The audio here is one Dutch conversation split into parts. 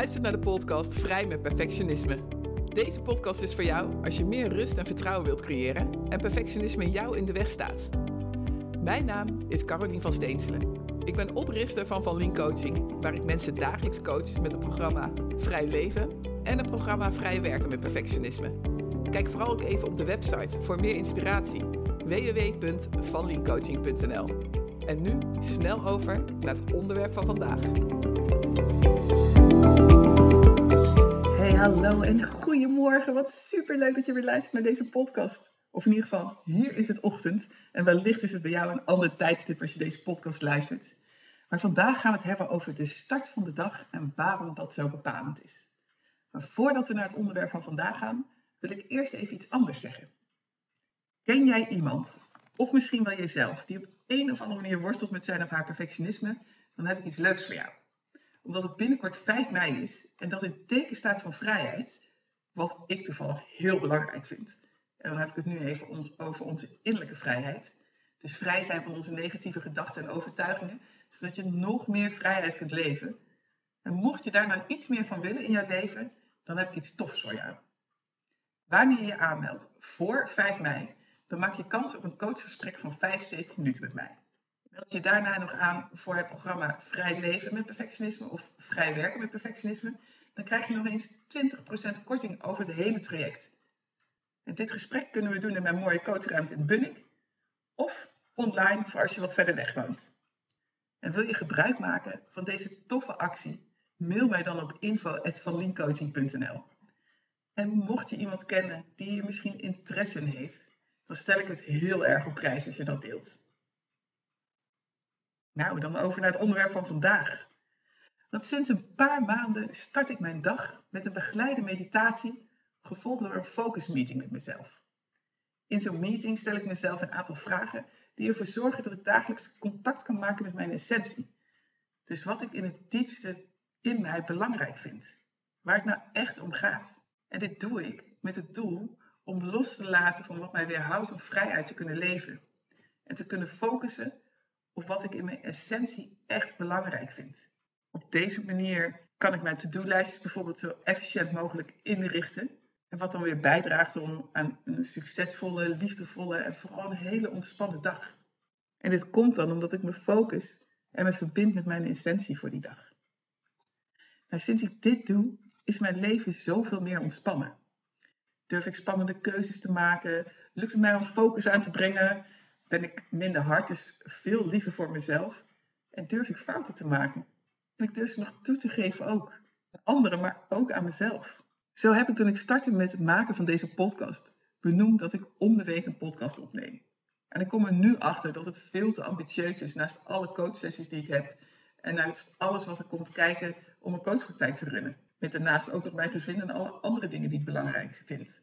luistert naar de podcast Vrij met Perfectionisme. Deze podcast is voor jou als je meer rust en vertrouwen wilt creëren en perfectionisme jou in de weg staat. Mijn naam is Carolien van Steenselen. Ik ben oprichter van Van Lien Coaching, waar ik mensen dagelijks coach met het programma Vrij Leven en het programma Vrij Werken met Perfectionisme. Kijk vooral ook even op de website voor meer inspiratie www.vanliencoaching.nl. En nu snel over naar het onderwerp van vandaag. Hallo en goedemorgen. Wat super leuk dat je weer luistert naar deze podcast. Of in ieder geval, hier is het ochtend. En wellicht is het bij jou een ander tijdstip als je deze podcast luistert. Maar vandaag gaan we het hebben over de start van de dag en waarom dat zo bepalend is. Maar voordat we naar het onderwerp van vandaag gaan, wil ik eerst even iets anders zeggen. Ken jij iemand, of misschien wel jezelf, die op een of andere manier worstelt met zijn of haar perfectionisme? Dan heb ik iets leuks voor jou omdat het binnenkort 5 mei is en dat in teken staat van vrijheid, wat ik toevallig heel belangrijk vind. En dan heb ik het nu even over onze innerlijke vrijheid. Dus vrij zijn van onze negatieve gedachten en overtuigingen, zodat je nog meer vrijheid kunt leven. En mocht je daar nou iets meer van willen in jouw leven, dan heb ik iets tofs voor jou. Wanneer je je aanmeldt voor 5 mei, dan maak je kans op een coachgesprek van 75 minuten met mij. Meld je daarna nog aan voor het programma Vrij Leven met Perfectionisme of Vrij Werken met Perfectionisme, dan krijg je nog eens 20% korting over het hele traject. En dit gesprek kunnen we doen in mijn mooie coachruimte in Bunnik of online voor als je wat verder weg woont. En wil je gebruik maken van deze toffe actie? Mail mij dan op info.vanliencoaching.nl En mocht je iemand kennen die hier misschien interesse in heeft, dan stel ik het heel erg op prijs als je dat deelt. Nou, dan over naar het onderwerp van vandaag. Want sinds een paar maanden start ik mijn dag met een begeleide meditatie, gevolgd door een focus meeting met mezelf. In zo'n meeting stel ik mezelf een aantal vragen die ervoor zorgen dat ik dagelijks contact kan maken met mijn essentie. Dus wat ik in het diepste in mij belangrijk vind. Waar het nou echt om gaat. En dit doe ik met het doel om los te laten van wat mij weerhoudt om vrijheid te kunnen leven. En te kunnen focussen wat ik in mijn essentie echt belangrijk vind. Op deze manier kan ik mijn to-do-lijstjes bijvoorbeeld zo efficiënt mogelijk inrichten. En wat dan weer bijdraagt om aan een succesvolle, liefdevolle en vooral een hele ontspannen dag. En dit komt dan omdat ik me focus en me verbind met mijn essentie voor die dag. Nou, sinds ik dit doe, is mijn leven zoveel meer ontspannen. Durf ik spannende keuzes te maken? Lukt het mij om focus aan te brengen? Ben ik minder hard, dus veel liever voor mezelf. En durf ik fouten te maken. En ik durf ze nog toe te geven ook. Aan anderen, maar ook aan mezelf. Zo heb ik toen ik startte met het maken van deze podcast benoemd dat ik om de week een podcast opneem. En ik kom er nu achter dat het veel te ambitieus is naast alle coachsessies die ik heb. En naast alles wat er komt kijken om een coachpraktijk te runnen. Met daarnaast ook nog mijn gezin en alle andere dingen die ik belangrijk vind.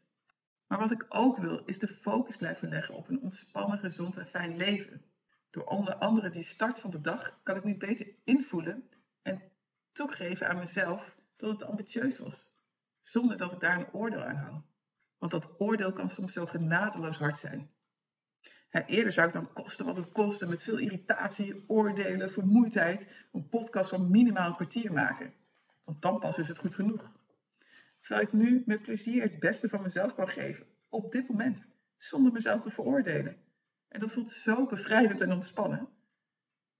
Maar wat ik ook wil, is de focus blijven leggen op een ontspannen, gezond en fijn leven. Door onder andere die start van de dag kan ik nu beter invoelen en toegeven aan mezelf dat het ambitieus was. Zonder dat ik daar een oordeel aan hang. Want dat oordeel kan soms zo genadeloos hard zijn. eerder zou ik dan kosten wat het kostte met veel irritatie, oordelen, vermoeidheid een podcast van minimaal een kwartier maken. Want dan pas is het goed genoeg. Terwijl ik nu met plezier het beste van mezelf kan geven. Op dit moment. Zonder mezelf te veroordelen. En dat voelt zo bevrijdend en ontspannen.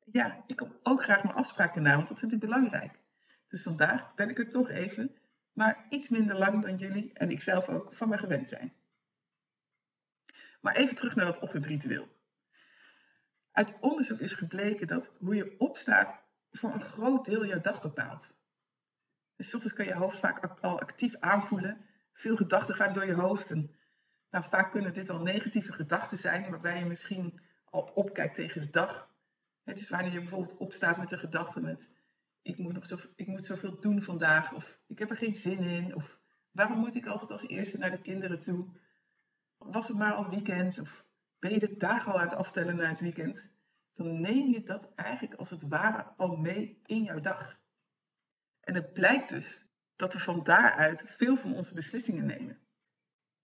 Ja, ik kom ook graag mijn afspraken na, want dat vind ik belangrijk. Dus vandaag ben ik er toch even, maar iets minder lang dan jullie en ik zelf ook van me gewend zijn. Maar even terug naar dat ochtendritueel. Uit onderzoek is gebleken dat hoe je opstaat voor een groot deel jouw dag bepaalt. Dus ochtends kan je hoofd vaak al actief aanvoelen. Veel gedachten gaan door je hoofd. En nou, vaak kunnen dit al negatieve gedachten zijn, waarbij je misschien al opkijkt tegen de dag. Het is wanneer je bijvoorbeeld opstaat met de gedachte met ik moet, nog zo, ik moet zoveel doen vandaag, of ik heb er geen zin in, of waarom moet ik altijd als eerste naar de kinderen toe? Was het maar al weekend, of ben je de dagen al aan het aftellen naar het weekend? Dan neem je dat eigenlijk als het ware al mee in jouw dag. En het blijkt dus dat we van daaruit veel van onze beslissingen nemen.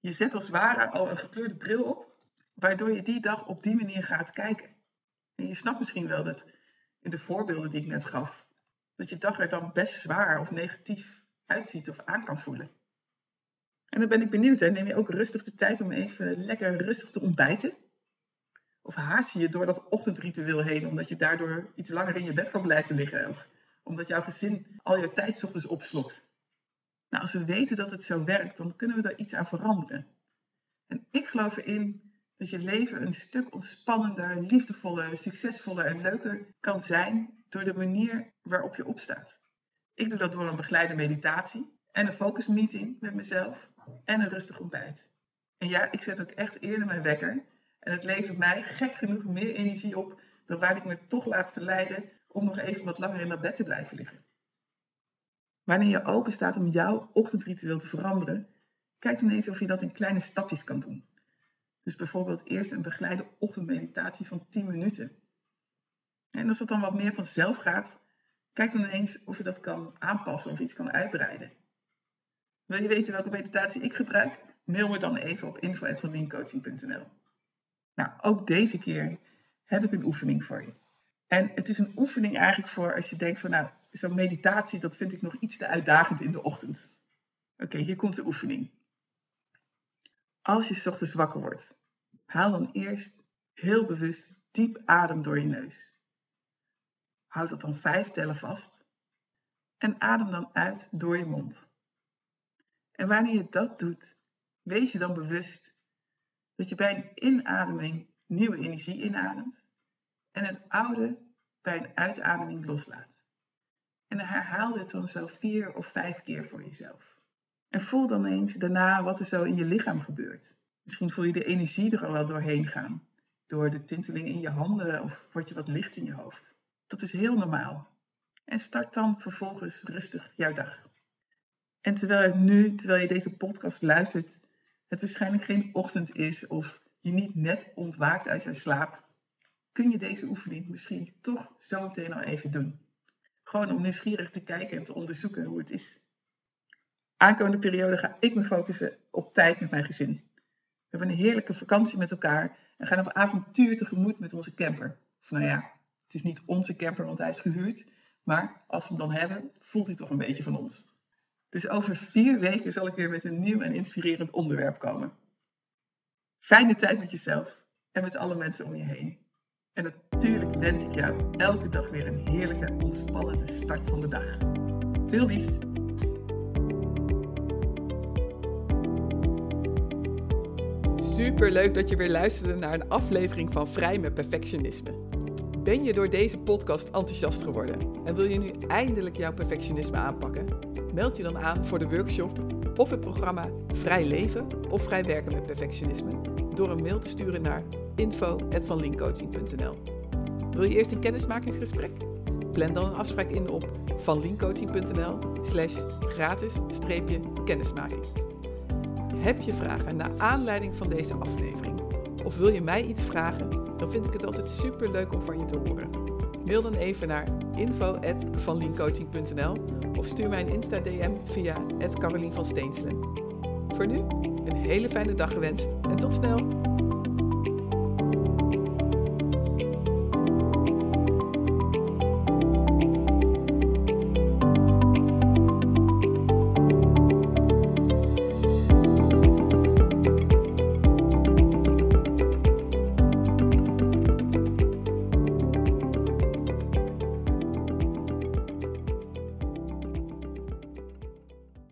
Je zet als ware al een gekleurde bril op, waardoor je die dag op die manier gaat kijken. En je snapt misschien wel dat in de voorbeelden die ik net gaf, dat je dag er dan best zwaar of negatief uitziet of aan kan voelen. En dan ben ik benieuwd, neem je ook rustig de tijd om even lekker rustig te ontbijten? Of haast je je door dat ochtendritueel heen omdat je daardoor iets langer in je bed kan blijven liggen? Of omdat jouw gezin al je tijd opslokt? Nou, als we weten dat het zo werkt, dan kunnen we daar iets aan veranderen. En ik geloof erin dat je leven een stuk ontspannender, liefdevoller, succesvoller en leuker kan zijn door de manier waarop je opstaat. Ik doe dat door een begeleide meditatie en een focusmeeting met mezelf en een rustig ontbijt. En ja, ik zet ook echt eerder mijn wekker en het levert mij gek genoeg meer energie op dan waar ik me toch laat verleiden om nog even wat langer in dat bed te blijven liggen. Wanneer je open staat om jouw ochtendritueel te veranderen, kijk dan eens of je dat in kleine stapjes kan doen. Dus bijvoorbeeld eerst een begeleide ochtendmeditatie van 10 minuten. En als dat dan wat meer vanzelf gaat, kijk dan eens of je dat kan aanpassen of iets kan uitbreiden. Wil je weten welke meditatie ik gebruik? Mail me dan even op info.vanliencoaching.nl Nou, ook deze keer heb ik een oefening voor je. En het is een oefening eigenlijk voor als je denkt van nou, zo'n meditatie, dat vind ik nog iets te uitdagend in de ochtend. Oké, hier komt de oefening. Als je ochtends wakker wordt, haal dan eerst heel bewust diep adem door je neus. Houd dat dan vijf tellen vast en adem dan uit door je mond. En wanneer je dat doet, wees je dan bewust dat je bij een inademing nieuwe energie inademt en het oude bij een uitademing loslaat. En herhaal dit dan zo vier of vijf keer voor jezelf. En voel dan eens daarna wat er zo in je lichaam gebeurt. Misschien voel je de energie er al wel doorheen gaan. Door de tinteling in je handen of word je wat licht in je hoofd. Dat is heel normaal. En start dan vervolgens rustig jouw dag. En terwijl het nu, terwijl je deze podcast luistert, het waarschijnlijk geen ochtend is of je niet net ontwaakt uit je slaap, kun je deze oefening misschien toch zo meteen al even doen. Gewoon om nieuwsgierig te kijken en te onderzoeken hoe het is. Aankomende periode ga ik me focussen op tijd met mijn gezin. We hebben een heerlijke vakantie met elkaar en gaan op avontuur tegemoet met onze camper. Of nou ja, het is niet onze camper, want hij is gehuurd. Maar als we hem dan hebben, voelt hij toch een beetje van ons. Dus over vier weken zal ik weer met een nieuw en inspirerend onderwerp komen. Fijne tijd met jezelf en met alle mensen om je heen. En natuurlijk wens ik jou elke dag weer een heerlijke, ontspannende start van de dag. Veel liefs! Super leuk dat je weer luisterde naar een aflevering van Vrij met Perfectionisme. Ben je door deze podcast enthousiast geworden en wil je nu eindelijk jouw perfectionisme aanpakken? Meld je dan aan voor de workshop of het programma Vrij Leven of Vrij Werken met Perfectionisme door een mail te sturen naar info.vanlinkcoaching.nl. Wil je eerst een kennismakingsgesprek? Plan dan een afspraak in op vanlinkcoaching.nl slash gratis-kennismaking. Heb je vragen naar aanleiding van deze aflevering? Of wil je mij iets vragen? Dan vind ik het altijd super leuk om van je te horen. Mail dan even naar info.vanliencoaching.nl of stuur mij een Insta-DM via Carolien van Steenselen. Voor nu, een hele fijne dag gewenst en tot snel!